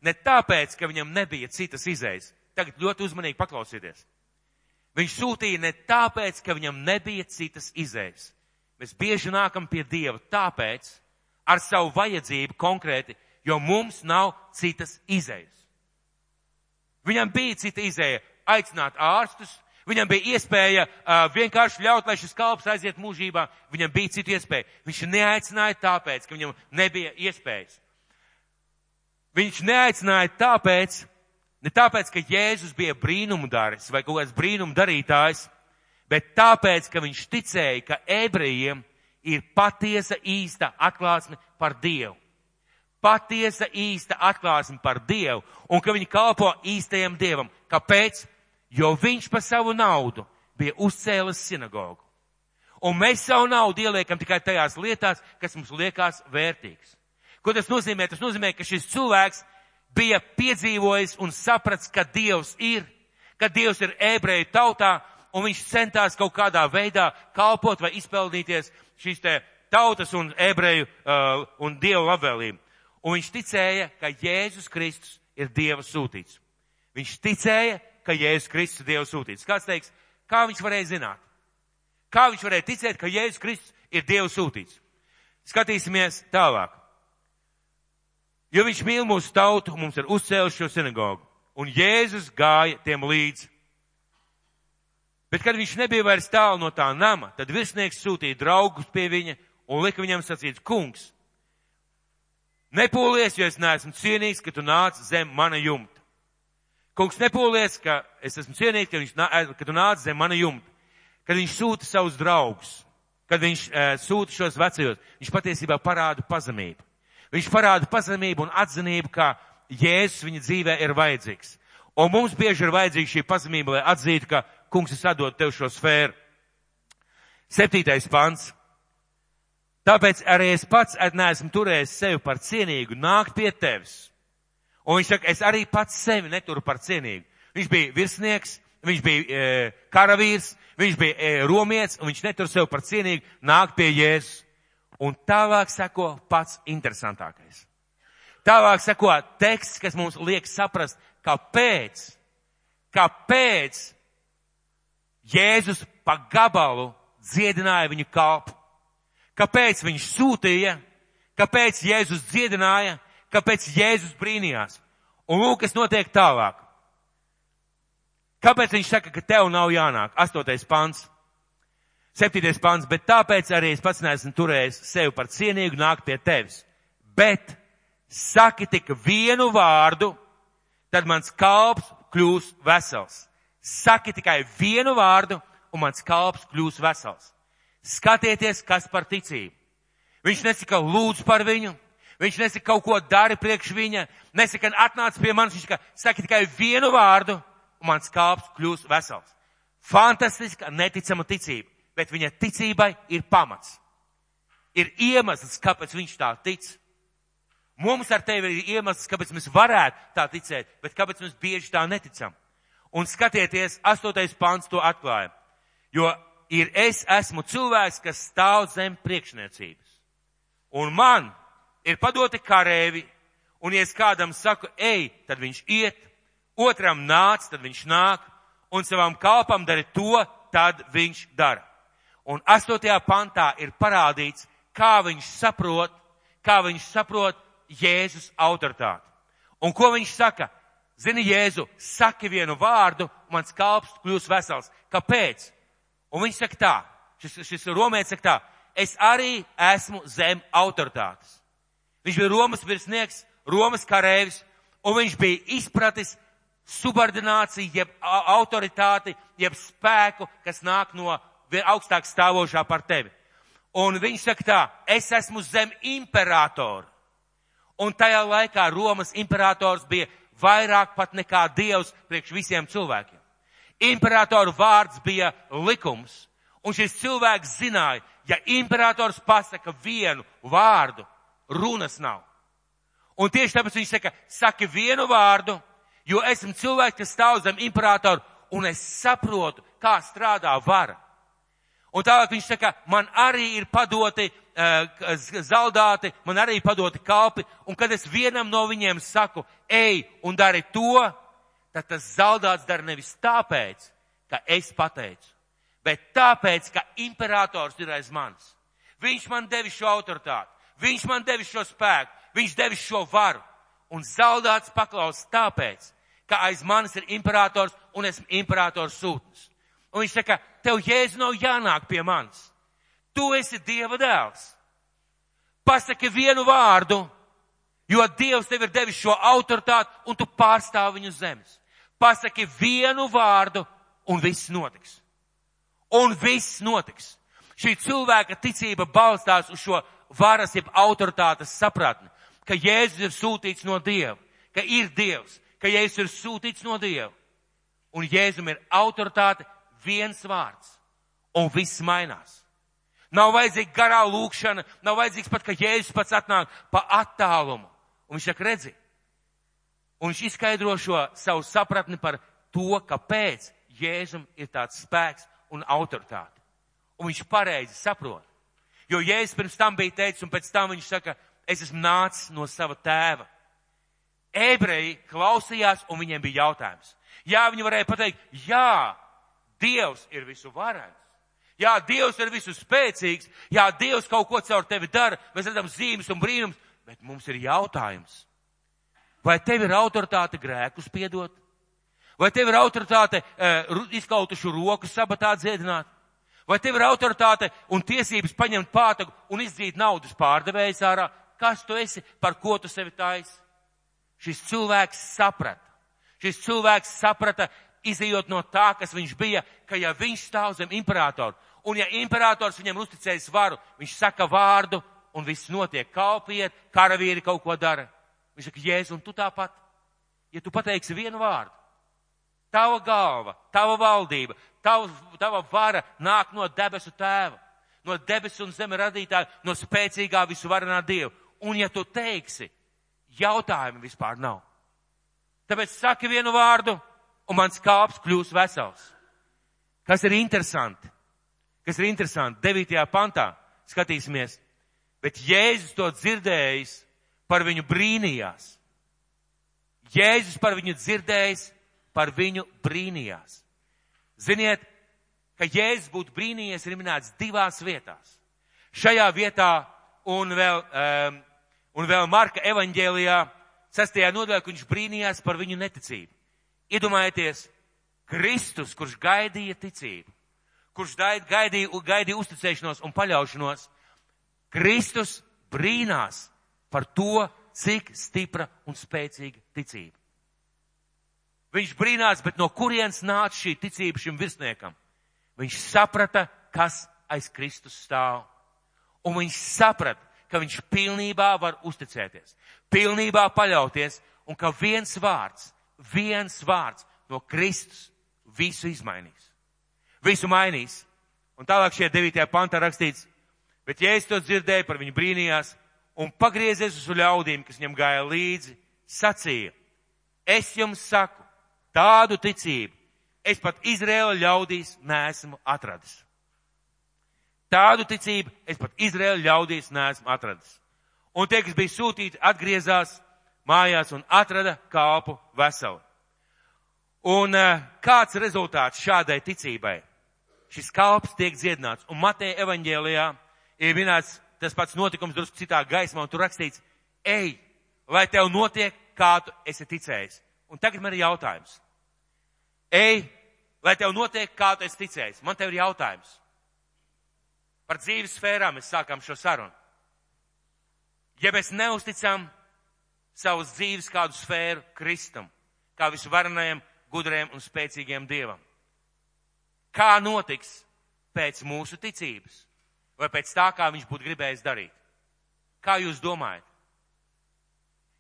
S1: ne tāpēc, ka viņam nebija citas izējas, tagad ļoti uzmanīgi paklausieties. Viņš sūtīja ne tāpēc, ka viņam nebija citas izējas. Mēs bieži nākam pie Dieva tāpēc, ar savu vajadzību konkrēti, jo mums nav citas izējas. Viņam bija cita izēja - aicināt ārstus, viņam bija iespēja uh, vienkārši ļaut, lai šis kalps aiziet mūžībā, viņam bija cita iespēja. Viņš neaicināja tāpēc, ka viņam nebija iespējas. Viņš neaicināja tāpēc, ne tāpēc, ka Jēzus bija brīnumu daris vai kaut kāds brīnumu darītājs, bet tāpēc, ka viņš ticēja, ka ebrejiem ir patiesa īsta atklāsme par Dievu. Patiesa īsta atklāsme par Dievu un ka viņi kalpo īstajam Dievam. Kāpēc? Jo viņš par savu naudu bija uzcēlis sinagogu. Un mēs savu naudu ieliekam tikai tajās lietās, kas mums liekas vērtīgs. Ko tas nozīmē? Tas nozīmē, ka šis cilvēks bija piedzīvojis un saprats, ka Dievs ir, ka Dievs ir ebreju tautā, un viņš centās kaut kādā veidā kalpot vai izpeldīties šīs te tautas un ebreju uh, un dievu labvēlību. Un viņš ticēja, ka Jēzus Kristus ir Dieva sūtīts. Viņš ticēja, ka Jēzus Kristus ir Dieva sūtīts. Kāds teiks, kā viņš varēja zināt? Kā viņš varēja ticēt, ka Jēzus Kristus ir Dieva sūtīts? Skatīsimies tālāk. Jo viņš mīl mūsu tautu, mums ir uzcēlis šo sinagogu. Un Jēzus gāja tiem līdzi. Bet, kad viņš nebija vairs tālu no tā nama, tad virsnieks sūtīja draugus pie viņa un lika viņam sacīt, kungs, nepūlies, jo es neesmu cienīgs, ka tu nāc zem mana jumta. Kungs nepūlies, ka es esmu cienīgs, ka, viņš, ka tu nāc zem mana jumta. Kad viņš sūta savus draugus, kad viņš e, sūta šos vecajos, viņš patiesībā parāda pazemību. Viņš parāda pazemību un atzinību, ka Jēzus viņa dzīvē ir vajadzīgs. Un mums bieži ir vajadzīga šī pazemība, lai atzītu, ka kungs, es atdodu tev šo sfēru. Septītais pants. Tāpēc arī es pats neesmu turējis sevi par cienīgu nākt pie tevis. Un viņš saka, es arī pats sevi neturu par cienīgu. Viņš bija virsnieks, viņš bija e, karavīrs, viņš bija e, romietis, un viņš netur sevi par cienīgu nākt pie Jēzus. Un tālāk seko pats interesantākais. Tālāk seko teksts, kas mums liek saprast, kāpēc, kāpēc Jēzus pa gabalu dziedināja viņu kalpu. Kāpēc viņš sūtīja? Kāpēc Jēzus dziedināja? Kāpēc Jēzus brīnījās? Un lūk, kas notiek tālāk. Kāpēc viņš saka, ka tev nav jānāk? Astotais pants. Septītais pants, bet tāpēc arī es pats neesmu turējis sevi par cienīgu nākt pie tevis. Bet saki tik vienu vārdu, tad mans kalps kļūs vesels. Saki tikai vienu vārdu, un mans kalps kļūs vesels. Skatieties, kas par ticību. Viņš nesaka, lūdzu par viņu, viņš nesaka, kaut ko dari priekš viņa, nesaka, atnāc pie manis, viņš saka, saki tikai vienu vārdu, un mans kalps kļūs vesels. Fantastiska, neticama ticība, bet viņa ticībai ir pamats. Ir iemesls, kāpēc viņš tā tic. Mums ar tevi ir iemesls, kāpēc mēs varētu tā ticēt, bet kāpēc mēs bieži tā neticam. Un skatieties, astotais pants to atklāja. Jo ir es esmu cilvēks, kas stāv zem priekšniecības. Un man ir padoti karēvi, un ja es kādam saku, ej, tad viņš iet, otram nāc, tad viņš nāk, un savam kalpam dari to, tad viņš dara. Un astotajā pantā ir parādīts, kā viņš saprot, kā viņš saprot Jēzus autoritāti. Un ko viņš saka? Zini, Jēzu, saki vienu vārdu, mans kalps kļūs vesels. Kāpēc? Un viņš saka tā, šis, šis romēts saka tā, es arī esmu zem autoritātes. Viņš bija Romas virsnieks, Romas karēvis, un viņš bija izpratis subordināciju, jeb autoritāti, jeb spēku, kas nāk no augstāk stāvošā par tevi. Un viņš saka tā, es esmu zem imperatora. Un tajā laikā Romas imperators bija vairāk pat nekā Dievs priekš visiem cilvēkiem. Imperatoru vārds bija likums, un šis cilvēks zināja, ja imperators pasaka vienu vārdu, runas nav. Un tieši tāpēc viņš saka, saki vienu vārdu, jo esmu cilvēks, kas stāv zem imperatoru, un es saprotu, kā strādā vara. Un tālāk viņš saka, man arī ir padoti uh, zaldāti, man arī padoti kalpi, un kad es vienam no viņiem saku, ej un dari to, tad tas zaudāts dara nevis tāpēc, ka es pateicu, bet tāpēc, ka imperators ir aiz manis. Viņš man devis šo autoritāti, viņš man devis šo spēku, viņš devis šo varu. Un zaudāts paklaus tāpēc, ka aiz manis ir imperators un esmu imperators sūtnis. Un viņš saka, tev jēzu nav jānāk pie manis. Tu esi Dieva dēls. Pasaki vienu vārdu, jo Dievs tev ir devis šo autoritāti un tu pārstāvi viņu zemes. Pasaki vienu vārdu un viss notiks. Un viss notiks. Šī cilvēka ticība balstās uz šo varas jeb autoritātes sapratni, ka Jēzus ir sūtīts no Dieva, ka ir Dievs, ka Jēzus ir sūtīts no Dieva. Un Jēzum ir autoritāte viens vārds. Un viss mainās. Nav vajadzīga garā lūkšana, nav vajadzīgs pat, ka Jēzus pats atnāk pa attālumu. Un viņš saka, redzi. Un viņš izskaidro šo savu sapratni par to, kāpēc Jēzum ir tāds spēks un autoritāte. Un viņš pareizi saprot. Jo Jēzus pirms tam bija teicis, un pēc tam viņš saka, es esmu nācis no sava tēva. Ebreji klausījās, un viņiem bija jautājums. Jā, viņi varēja pateikt, jā, Dievs ir visu varens. Jā, Dievs ir visu spēcīgs. Jā, Dievs kaut ko caur tevi dara. Mēs redzam zīmes un brīnums. Bet mums ir jautājums. Vai tev ir autoritāte grēkus piedot? Vai tev ir autoritāte uh, izkautušu roku sabatā dziedināt? Vai tev ir autoritāte un tiesības paņemt pātagu un izdzīt naudas pārdevējs ārā? Kas tu esi, par ko tu sevi taisi? Šis cilvēks saprata. Šis cilvēks saprata, izējot no tā, kas viņš bija, ka ja viņš stāv zem imperatoru, un ja imperators viņam uzticējis varu, viņš saka vārdu, un viss notiek, kalpiet, karavīri kaut ko dara. Viņš saka, Jēzu, un tu tāpat, ja tu pateiksi vienu vārdu, tava galva, tava valdība, tava, tava vara nāk no debesu tēva, no debesu un zeme radītāja, no spēcīgā visu varenā Dieva. Un ja tu teiksi, jautājumu vispār nav. Tāpēc saki vienu vārdu, un mans kāps kļūs vesels. Kas ir interesanti? Kas ir interesanti? 9. pantā skatīsimies. Bet Jēzus to dzirdējis, par viņu brīnījās. Jēzus par viņu dzirdējis, par viņu brīnījās. Ziniet, ka Jēzus būtu brīnījies ir minēts divās vietās. Šajā vietā un vēl, um, un vēl Marka evaņģēlijā sastajā nodaļā, ka viņš brīnījās par viņu neticību. Iedomājieties, Kristus, kurš gaidīja ticību, kurš gaidīja, gaidīja uzticēšanos un paļaušanos, Kristus brīnās par to, cik stipra un spēcīga ticība. Viņš brīnās, bet no kurienes nāca šī ticība šim virsniekam? Viņš saprata, kas aiz Kristus stāv. Un viņš saprata, ka viņš pilnībā var uzticēties, pilnībā paļauties, un ka viens vārds, viens vārds no Kristus visu izmainīs. Visu mainīs. Un tālāk šie 9. pantā rakstīts, bet ja es to dzirdēju, par viņu brīnījās, un pagriezies uz ļaudīm, kas viņam gāja līdzi, sacīja, es jums saku, tādu ticību es pat Izrēla ļaudīs neesmu atradis. Tādu ticību es pat Izrēla ļaudīs neesmu atradis. Un tie, kas bija sūtīti, atgriezās mājās un atrada kalpu veselu. Un uh, kāds rezultāts šādai ticībai? Šis kalps tiek dziedināts. Un Mateja evaņģēlijā ir minēts tas pats notikums drusku citā gaismā, un tur rakstīts, ej, lai tev notiek, kā tu esi ticējis. Un tagad man ir jautājums. Ej, lai tev notiek, kā tu esi ticējis. Man tev ir jautājums. Par dzīves sfērām mēs sākam šo sarunu. Ja mēs neusticam savus dzīves kādu sfēru Kristum, kā visvarenajam, gudriem un spēcīgiem Dievam, kā notiks pēc mūsu ticības? vai pēc tā, kā viņš būtu gribējis darīt? Kā jūs domājat?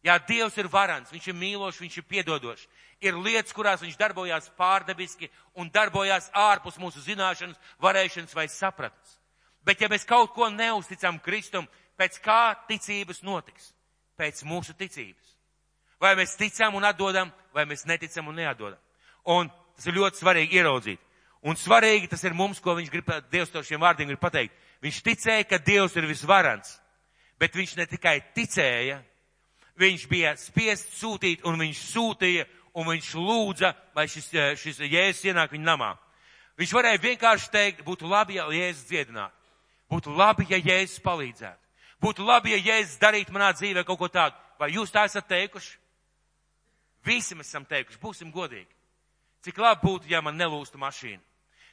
S1: Jā, Dievs ir varants, viņš ir mīlošs, viņš ir piedodošs. Ir lietas, kurās viņš darbojās pārdabiski un darbojās ārpus mūsu zināšanas, varēšanas vai sapratnes. Bet ja mēs kaut ko neusticam Kristum, pēc kā ticības notiks? Pēc mūsu ticības. Vai mēs ticam un atdodam, vai mēs neticam un neatdodam. Un tas ir ļoti svarīgi ieraudzīt. Un svarīgi tas ir mums, ko viņš grib, Dievs to šiem vārdiem grib pateikt. Viņš ticēja, ka Dievs ir visvarants, bet viņš ne tikai ticēja, viņš bija spiest sūtīt un viņš sūtīja un viņš lūdza, lai šis, šis jēzus ienāk viņa namā. Viņš varēja vienkārši teikt, būtu labi, ja jēzus dziedinātu. Būtu labi, ja jēzus palīdzētu. Būtu labi, ja jēzus darītu manā dzīvē kaut ko tādu. Vai jūs tā esat teikuši? Visi mēs esam teikuši, būsim godīgi. Cik labi būtu, ja man nelūstu mašīna.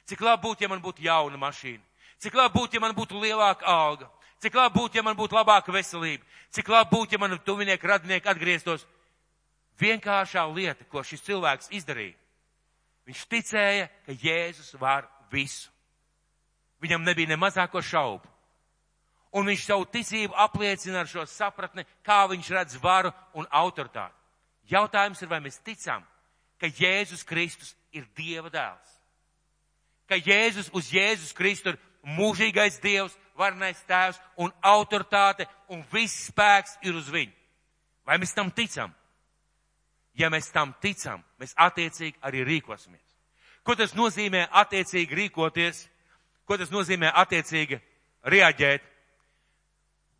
S1: Cik labi būtu, ja man būtu jauna mašīna. Cik labi būtu, ja man būtu lielāka alga. Cik labi būtu, ja man būtu labāka veselība. Cik labi būtu, ja man tuvinieki, radinieki atgrieztos. Vienkāršā lieta, ko šis cilvēks izdarīja. Viņš ticēja, ka Jēzus var visu. Viņam nebija ne mazāko šaubu. Un viņš savu ticību apliecina ar šo sapratni, kā viņš redz varu un autoritāti. Jautājums ir, vai mēs ticam, ka Jēzus Kristus ir Dieva dēls. Ka Jēzus uz Jēzus Kristu ir mūžīgais Dievs, varnais tēvs un autoritāte un viss spēks ir uz viņu. Vai mēs tam ticam? Ja mēs tam ticam, mēs attiecīgi arī rīkosimies. Ko tas nozīmē attiecīgi rīkoties? Ko tas nozīmē attiecīgi reaģēt?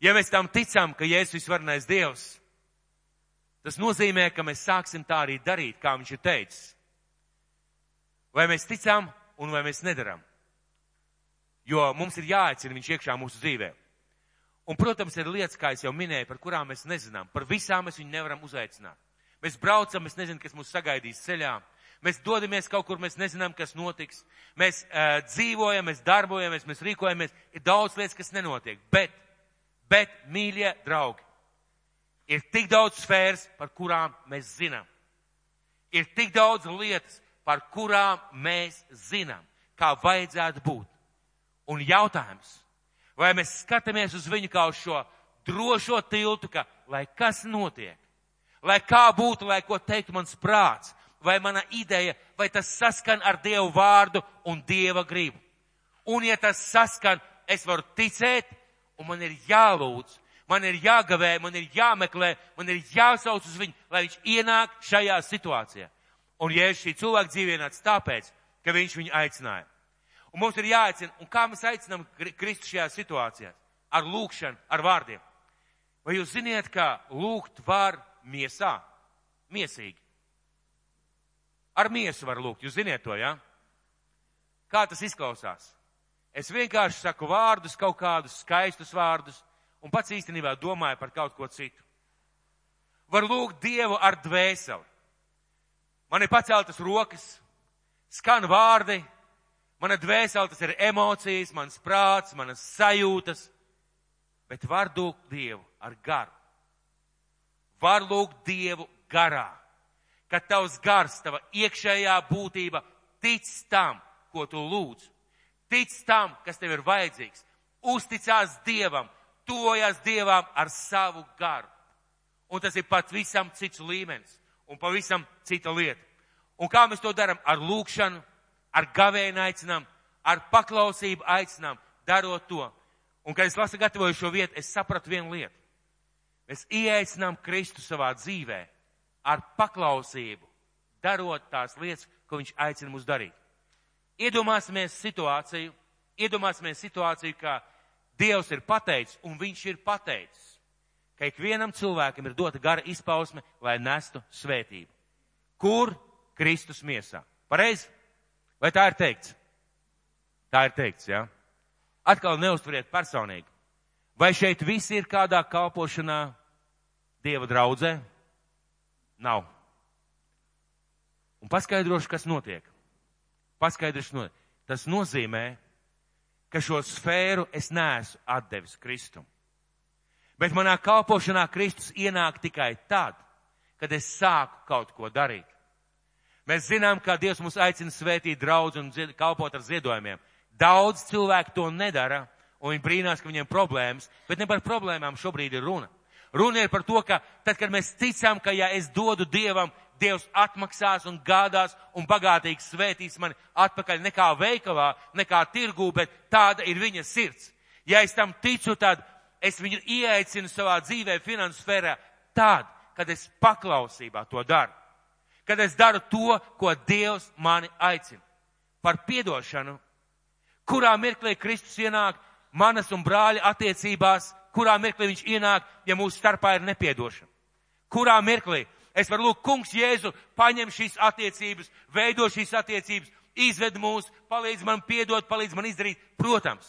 S1: Ja mēs tam ticam, ka Jēzus visvarnais Dievs, tas nozīmē, ka mēs sāksim tā arī darīt, kā viņš ir teicis. Vai mēs ticam un vai mēs nedaram? Jo mums ir jāaicina viņš iekšā mūsu dzīvē. Un, protams, ir lietas, kā es jau minēju, par kurām mēs nezinām. Par visām mēs viņu nevaram uzaicināt. Mēs braucam, mēs nezinām, kas mūs sagaidīs ceļā. Mēs dodamies kaut kur, mēs nezinām, kas notiks. Mēs uh, dzīvojam, mēs darbojamies, mēs rīkojamies. Ir daudz lietas, kas nenotiek. Bet, bet, mīļie draugi, ir tik daudz sfēras, par kurām mēs zinām. Ir tik daudz lietas, par kurām mēs zinām, kā vajadzētu būt. Un jautājums, vai mēs skatāmies uz viņu kā uz šo drošo tiltu, ka lai kas notiek, lai kā būtu, lai ko teikt mans prāts, vai mana ideja, vai tas saskan ar Dievu vārdu un Dieva gribu. Un ja tas saskan, es varu ticēt, un man ir jālūdz, man ir jāgavē, man ir jāmeklē, man ir jāsauc uz viņu, lai viņš ienāk šajā situācijā. Un ja šī cilvēka dzīvē nāca tāpēc, ka viņš viņu aicināja. Un mums ir jāaicina, un kā mēs aicinām Kristu šajā situācijā? Ar lūkšanu, ar vārdiem. Vai jūs ziniet, ka lūgt var miesā. Miesīgi. Ar miesu var lūgt, jūs ziniet to, jā? Ja? Kā tas izklausās? Es vienkārši saku vārdus, kaut kādus skaistus vārdus, un pats īstenībā domāju par kaut ko citu. Var lūgt Dievu ar dvēseli. Man ir paceltas rokas, skan vārdi, mana dvēsele tas ir emocijas, mans prāts, manas sajūtas, bet var lūgt Dievu ar garu var lūgt Dievu garā. Kad tavs gars, tava iekšējā būtība tic tam, ko tu lūdz. Tic tam, kas tev ir vajadzīgs. Uzticās Dievam, tojas Dievam ar savu garu. Un tas ir pat visam cits līmenis un pavisam cita lieta. Un kā mēs to darām? Ar lūkšanu, ar gavēnu aicinām, ar paklausību aicinām, darot to. Un, kad es lasu gatavoju šo vietu, es sapratu vienu lietu. Mēs ieaicinām Kristu savā dzīvē ar paklausību, darot tās lietas, ko viņš aicina mūs darīt. Iedomāsimies situāciju, iedomāsimies situāciju, ka Dievs ir pateicis un viņš ir pateicis, ka ikvienam cilvēkam ir dota gara izpausme, lai nestu svētību. Kur Kristus miesā? Pareizi? Vai tā ir teikts? Tā ir teikts, jā. Ja? Atkal neustveriet personīgi. Vai šeit visi ir kādā kalpošanā Dieva draudzē? Nav. Un paskaidrošu, kas notiek. Paskaidrošu, no... tas nozīmē, ka šo sfēru es neesmu atdevis Kristum. Bet manā kalpošanā Kristus ienāk tikai tad, kad es sāku kaut ko darīt. Mēs zinām, ka Dievs mūs aicina svētīt draudz un kalpot ar ziedojumiem. Daudz cilvēku to nedara, un viņi brīnās, ka viņiem problēmas, bet ne par problēmām šobrīd ir runa. Runa ir par to, ka tad, kad mēs ticam, ka ja es dodu Dievam, Dievs atmaksās un gādās un bagātīgi svētīs mani atpakaļ nekā veikalā, nekā tirgū, bet tāda ir viņa sirds. Ja es tam ticu, tad es viņu ieaicinu savā dzīvē, finansu sfērā, tad, kad es paklausībā to daru. Kad es daru to, ko Dievs mani aicina. Par piedošanu, kurā mirklī Kristus ienāk manas un brāļa attiecībās, kurā mirklī viņš ienāk, ja mūsu starpā ir nepiedošana. Kurā mirklī? Es varu lūgt, kungs Jēzu, paņem šīs attiecības, veido šīs attiecības, izved mūs, palīdz man piedot, palīdz man izdarīt. Protams,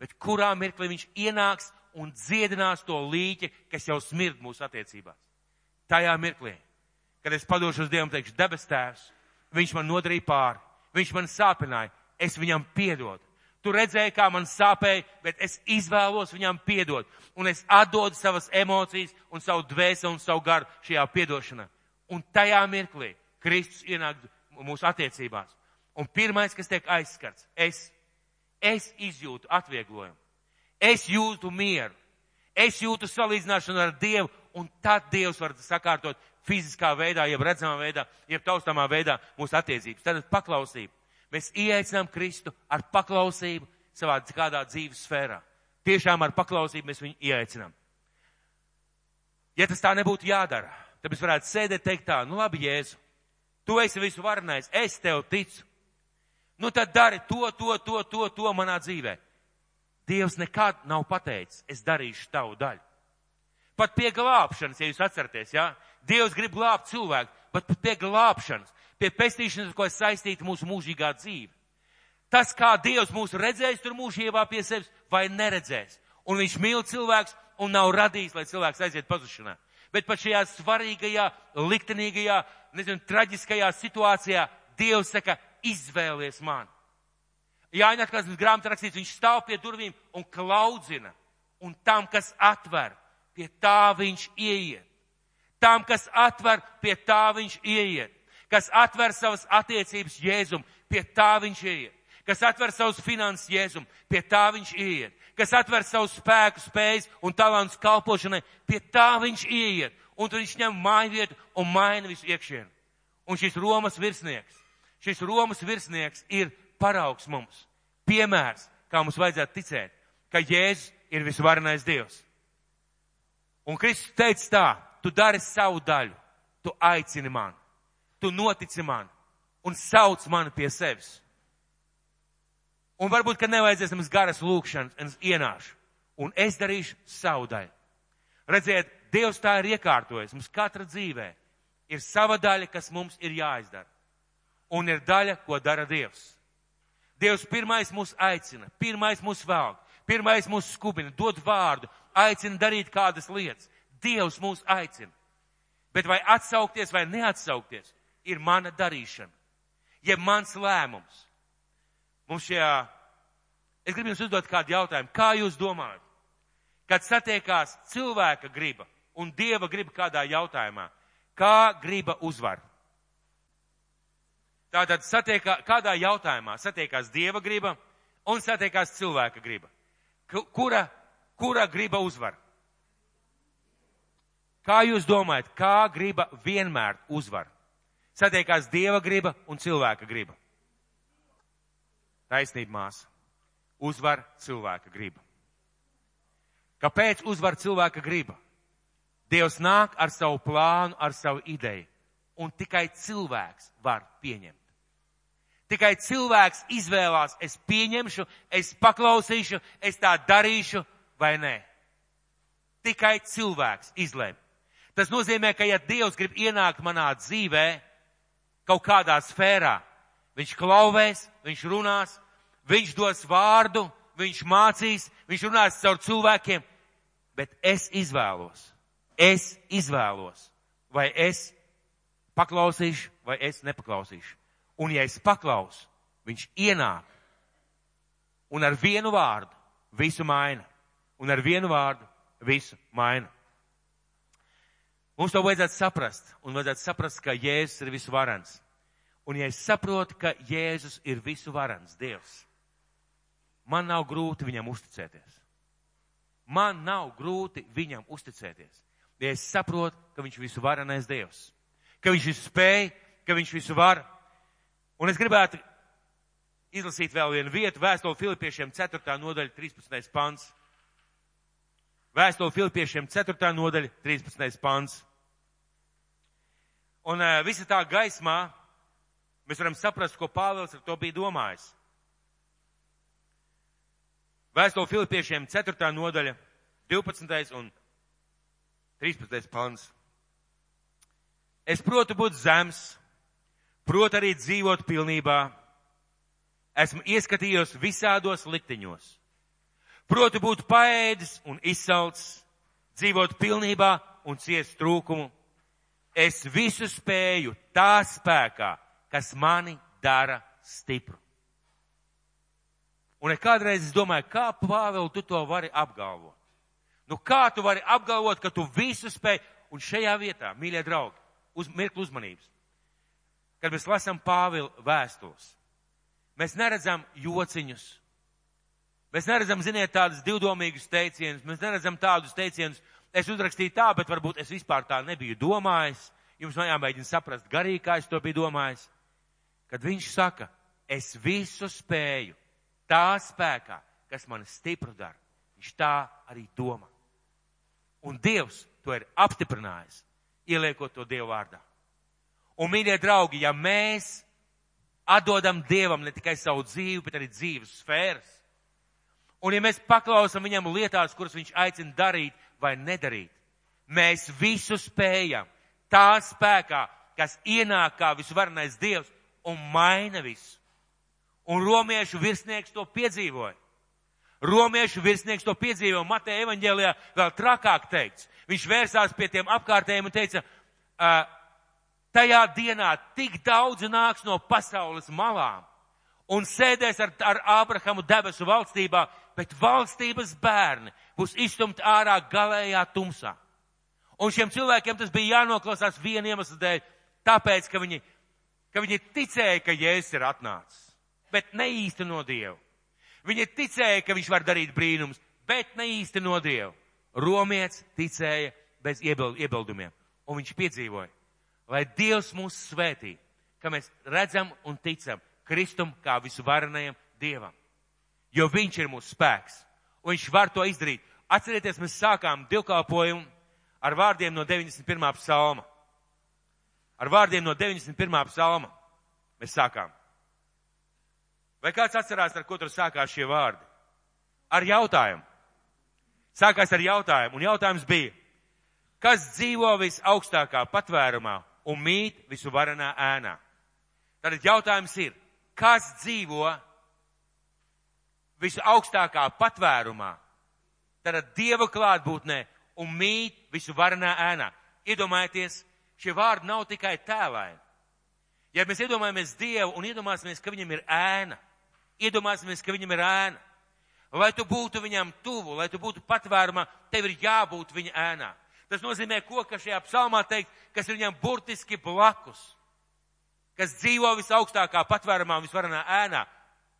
S1: bet kurā mirklī viņš ienāks un dziedinās to līķi, kas jau smird mūsu attiecībās. Tajā mirklī, kad es padošos Dievam, teikšu, debes tēvs, viņš man nodarīja pāri, viņš man sāpināja, es viņam piedodu. Tu redzēji, kā man sāpēja, bet es izvēlos viņam piedot. Un es atdodu savas emocijas un savu dvēseli un savu garu šajā piedošanā. Un tajā mirklī Kristus ienāk mūsu attiecībās. Un pirmais, kas tiek aizskarts, es, es izjūtu atvieglojumu. Es jūtu mieru. Es jūtu salīdzināšanu ar Dievu, un tad Dievs var sakārtot fiziskā veidā, jeb redzamā veidā, jeb taustāmā veidā mūsu attiecības. Tad paklausība. Mēs ieaicinām Kristu ar paklausību savā kādā dzīves sfērā. Tiešām ar paklausību mēs viņu ieaicinām. Ja tas tā nebūtu jādara, tad mēs varētu sēdēt teikt tā, nu labi, Jēzu, tu esi visu varenais, es tev ticu. Nu tad dari to, to, to, to, to manā dzīvē. Dievs nekad nav pateicis, es darīšu tavu daļu. Pat pie glābšanas, ja jūs atceraties, jā, ja? Dievs grib glābt cilvēku, bet pat pie glābšanas pie pestīšanas, ko ir saistīta mūsu mūžīgā dzīve. Tas, kā Dievs mūs redzēs tur mūžībā pie sevis, vai neredzēs. Un viņš mīl cilvēks un nav radījis, lai cilvēks aiziet pazušanā. Bet pat šajā svarīgajā, liktenīgajā, nezinu, traģiskajā situācijā Dievs saka, izvēlies mani. Jāņa atklāsmes grāmatā rakstīts, viņš stāv pie durvīm un klaudzina. Un tam, kas atver, pie tā viņš ieiet. Tam, kas atver, pie tā viņš ieiet kas atver savas attiecības Jēzum, pie tā viņš ieiet. Kas atver savus finanses Jēzum, pie tā viņš ieiet. Kas atver savu spēku, spējas un talants kalpošanai, pie tā viņš ieiet. Un tad viņš ņem māju vietu un maina visu iekšienu. Un šis Romas virsnieks, šis Romas virsnieks ir paraugs mums, piemērs, kā mums vajadzētu ticēt, ka Jēzus ir visvarenais Dievs. Un Kristus teica tā, tu dari savu daļu, tu aicini mani tu notici man un sauc mani pie sevis. Un varbūt, ka nevajadzēs mums garas lūkšanas, ienāšu, un es darīšu savu daļu. Redziet, Dievs tā ir iekārtojis. Mums katra dzīvē ir sava daļa, kas mums ir jāizdara. Un ir daļa, ko dara Dievs. Dievs pirmais mūs aicina, pirmais mūs velk, pirmais mūs skubina, dod vārdu, aicina darīt kādas lietas. Dievs mūs aicina. Bet vai atsaukties vai neatsaukties, ir mana darīšana, jeb mans lēmums. Mums šajā, es gribu jums uzdot kādu jautājumu. Kā jūs domājat, kad satiekās cilvēka griba un dieva griba kādā jautājumā, kā griba uzvar? Tātad satiekā, kādā jautājumā satiekās dieva griba un satiekās cilvēka griba. Kura, kura griba uzvar? Kā jūs domājat, kā griba vienmēr uzvar? Satiekās dieva griba un cilvēka griba. Taisnība māsa. Uzvar cilvēka griba. Kāpēc uzvar cilvēka griba? Dievs nāk ar savu plānu, ar savu ideju, un tikai cilvēks var pieņemt. Tikai cilvēks izvēlās, es pieņemšu, es paklausīšu, es tā darīšu vai nē. Tikai cilvēks izlēma. Tas nozīmē, ka ja Dievs grib ienākt manā dzīvē, kaut kādā sfērā. Viņš klauvēs, viņš runās, viņš dos vārdu, viņš mācīs, viņš runās caur cilvēkiem, bet es izvēlos. Es izvēlos, vai es paklausīšu, vai es nepaklausīšu. Un ja es paklausu, viņš ienāk un ar vienu vārdu visu maina. Un ar vienu vārdu visu maina. Mums to vajadzētu saprast, un vajadzētu saprast, ka Jēzus ir visvarens. Un ja es saprotu, ka Jēzus ir visuvarens Dievs, man nav grūti viņam uzticēties. Man nav grūti viņam uzticēties. Ja es saprotu, ka viņš visu varenais Dievs, ka viņš visu spēj, ka viņš visu var. Un es gribētu izlasīt vēl vienu vietu, vēstuli Filipiešiem 4. nodaļa 13. pants. Vēstuli Filipiešiem 4. nodaļa, 13. pants. Un uh, visa tā gaismā mēs varam saprast, ko Pāvils ar to bija domājis. Vēstuli Filipiešiem 4. nodaļa, 12. un 13. pants. Es protu būt zems, protu arī dzīvot pilnībā. Esmu ieskatījos visādos likteņos. Protu būt paēdis un izsalts, dzīvot pilnībā un ciest trūkumu. Es visu spēju tā spēkā, kas mani dara stipru. Un kādreiz es domāju, kā Pāvēl tu to vari apgalvot? Nu kā tu vari apgalvot, ka tu visu spēj? Un šajā vietā, mīļie draugi, uz mirkli uzmanības. Kad mēs lasām Pāvila vēstules, mēs neredzam jociņus. Mēs neredzam, ziniet, tādus divdomīgus teicienus, mēs neredzam tādus teicienus, es uzrakstīju tā, bet varbūt es vispār tā nebiju domājis. Jums man jāmēģina saprast garīgi, kā es to biju domājis. Kad viņš saka, es visu spēju tā spēkā, kas mani stipru dara. Viņš tā arī domā. Un Dievs to ir apstiprinājis ieliekot to Dievu vārdā. Un, mīļie draugi, ja mēs atdodam Dievam ne tikai savu dzīvi, bet arī dzīves sfēras, un ja mēs paklausam viņam lietās, kuras viņš aicina darīt vai nedarīt, mēs visu spējam tā spēkā, kas ienāk kā visvarenais Dievs un maina visu. Un romiešu virsnieks to piedzīvoja. Romiešu virsnieks to piedzīvoja. Mateja evaņģēlijā vēl trakāk teikts. Viņš vērsās pie tiem apkārtējiem un teica, tajā dienā tik daudz nāks no pasaules malām un sēdēs ar, ar Ābrahamu debesu valstībā, bet valstības bērni būs izstumti ārā galējā tumsā. Un šiem cilvēkiem tas bija jānoklausās viena iemesla dēļ, tāpēc, ka viņi, ka viņi ticēja, ka Jēzus ir atnācis, bet ne īsti no Dievu. Viņi ticēja, ka viņš var darīt brīnums, bet ne īsti no Dievu. Romietis ticēja bez iebildumiem, un viņš piedzīvoja, lai Dievs mūs svētī, ka mēs redzam un ticam Kristum kā visvarenajam Dievam. Jo Viņš ir mūsu spēks, un Viņš var to izdarīt. Atcerieties, mēs sākām divkalpojumu ar vārdiem no 91. psalma. Ar vārdiem no 91. psalma mēs sākām. Vai kāds atcerās, ar ko tur sākās šie vārdi? Ar jautājumu sākās ar jautājumu, un jautājums bija, kas dzīvo visaugstākā patvērumā un mīt visu varenā ēnā? Tātad jautājums ir, kas dzīvo visu augstākā patvērumā, tātad Dieva klātbūtnē un mīt visu varenā ēnā? Iedomājieties, šie vārdi nav tikai tēlaini. Ja mēs iedomājamies Dievu un iedomāsimies, ka viņam ir ēna, iedomāsimies, ka viņam ir ēna, Lai tu būtu viņam tuvu, lai tu būtu patvērumā, tev ir jābūt viņa ēnā. Tas nozīmē, ko, ka šajā psalmā teikt, kas ir viņam burtiski blakus, kas dzīvo visaugstākā patvērumā un visvarenā ēnā.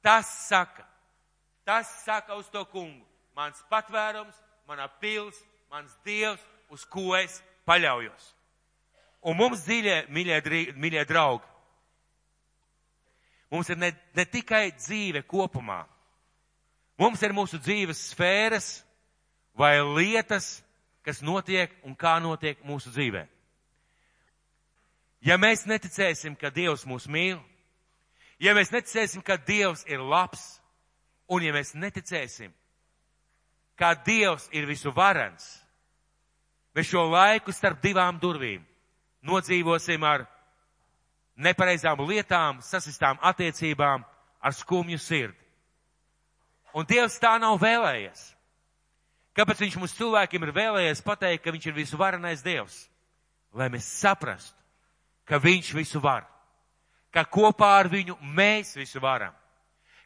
S1: Tas saka, tas saka uz to kungu. Mans patvērums, mana pils, mans dievs, uz ko es paļaujos. Un mums dziļie, mīļie, mīļie draugi, mums ir ne, ne tikai dzīve kopumā, Mums ir mūsu dzīves sfēras vai lietas, kas notiek un kā notiek mūsu dzīvē. Ja mēs neticēsim, ka Dievs mūs mīl, ja mēs neticēsim, ka Dievs ir labs, un ja mēs neticēsim, ka Dievs ir visu varens, mēs šo laiku starp divām durvīm nodzīvosim ar nepareizām lietām, sasistām attiecībām, ar skumju sirdi. Un Dievs tā nav vēlējies. Kāpēc viņš mums cilvēkiem ir vēlējies pateikt, ka viņš ir visvarenais Dievs? Lai mēs saprastu, ka viņš visu var, ka kopā ar viņu mēs visu varam,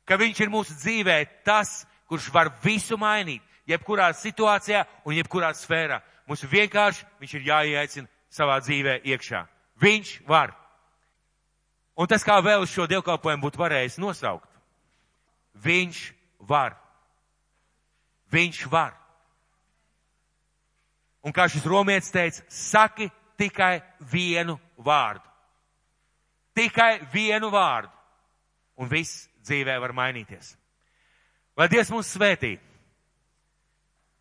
S1: ka viņš ir mūsu dzīvē tas, kurš var visu mainīt, jebkurā situācijā un jebkurā sfērā. Mums vienkārši viņš ir jāieaicina savā dzīvē iekšā. Viņš var. Un tas, kā vēl šo dievkalpojumu būtu varējis nosaukt, viņš var. Viņš var. Un kā šis romietis teica, saki tikai vienu vārdu. Tikai vienu vārdu. Un viss dzīvē var mainīties. Lai Dievs mums svētī!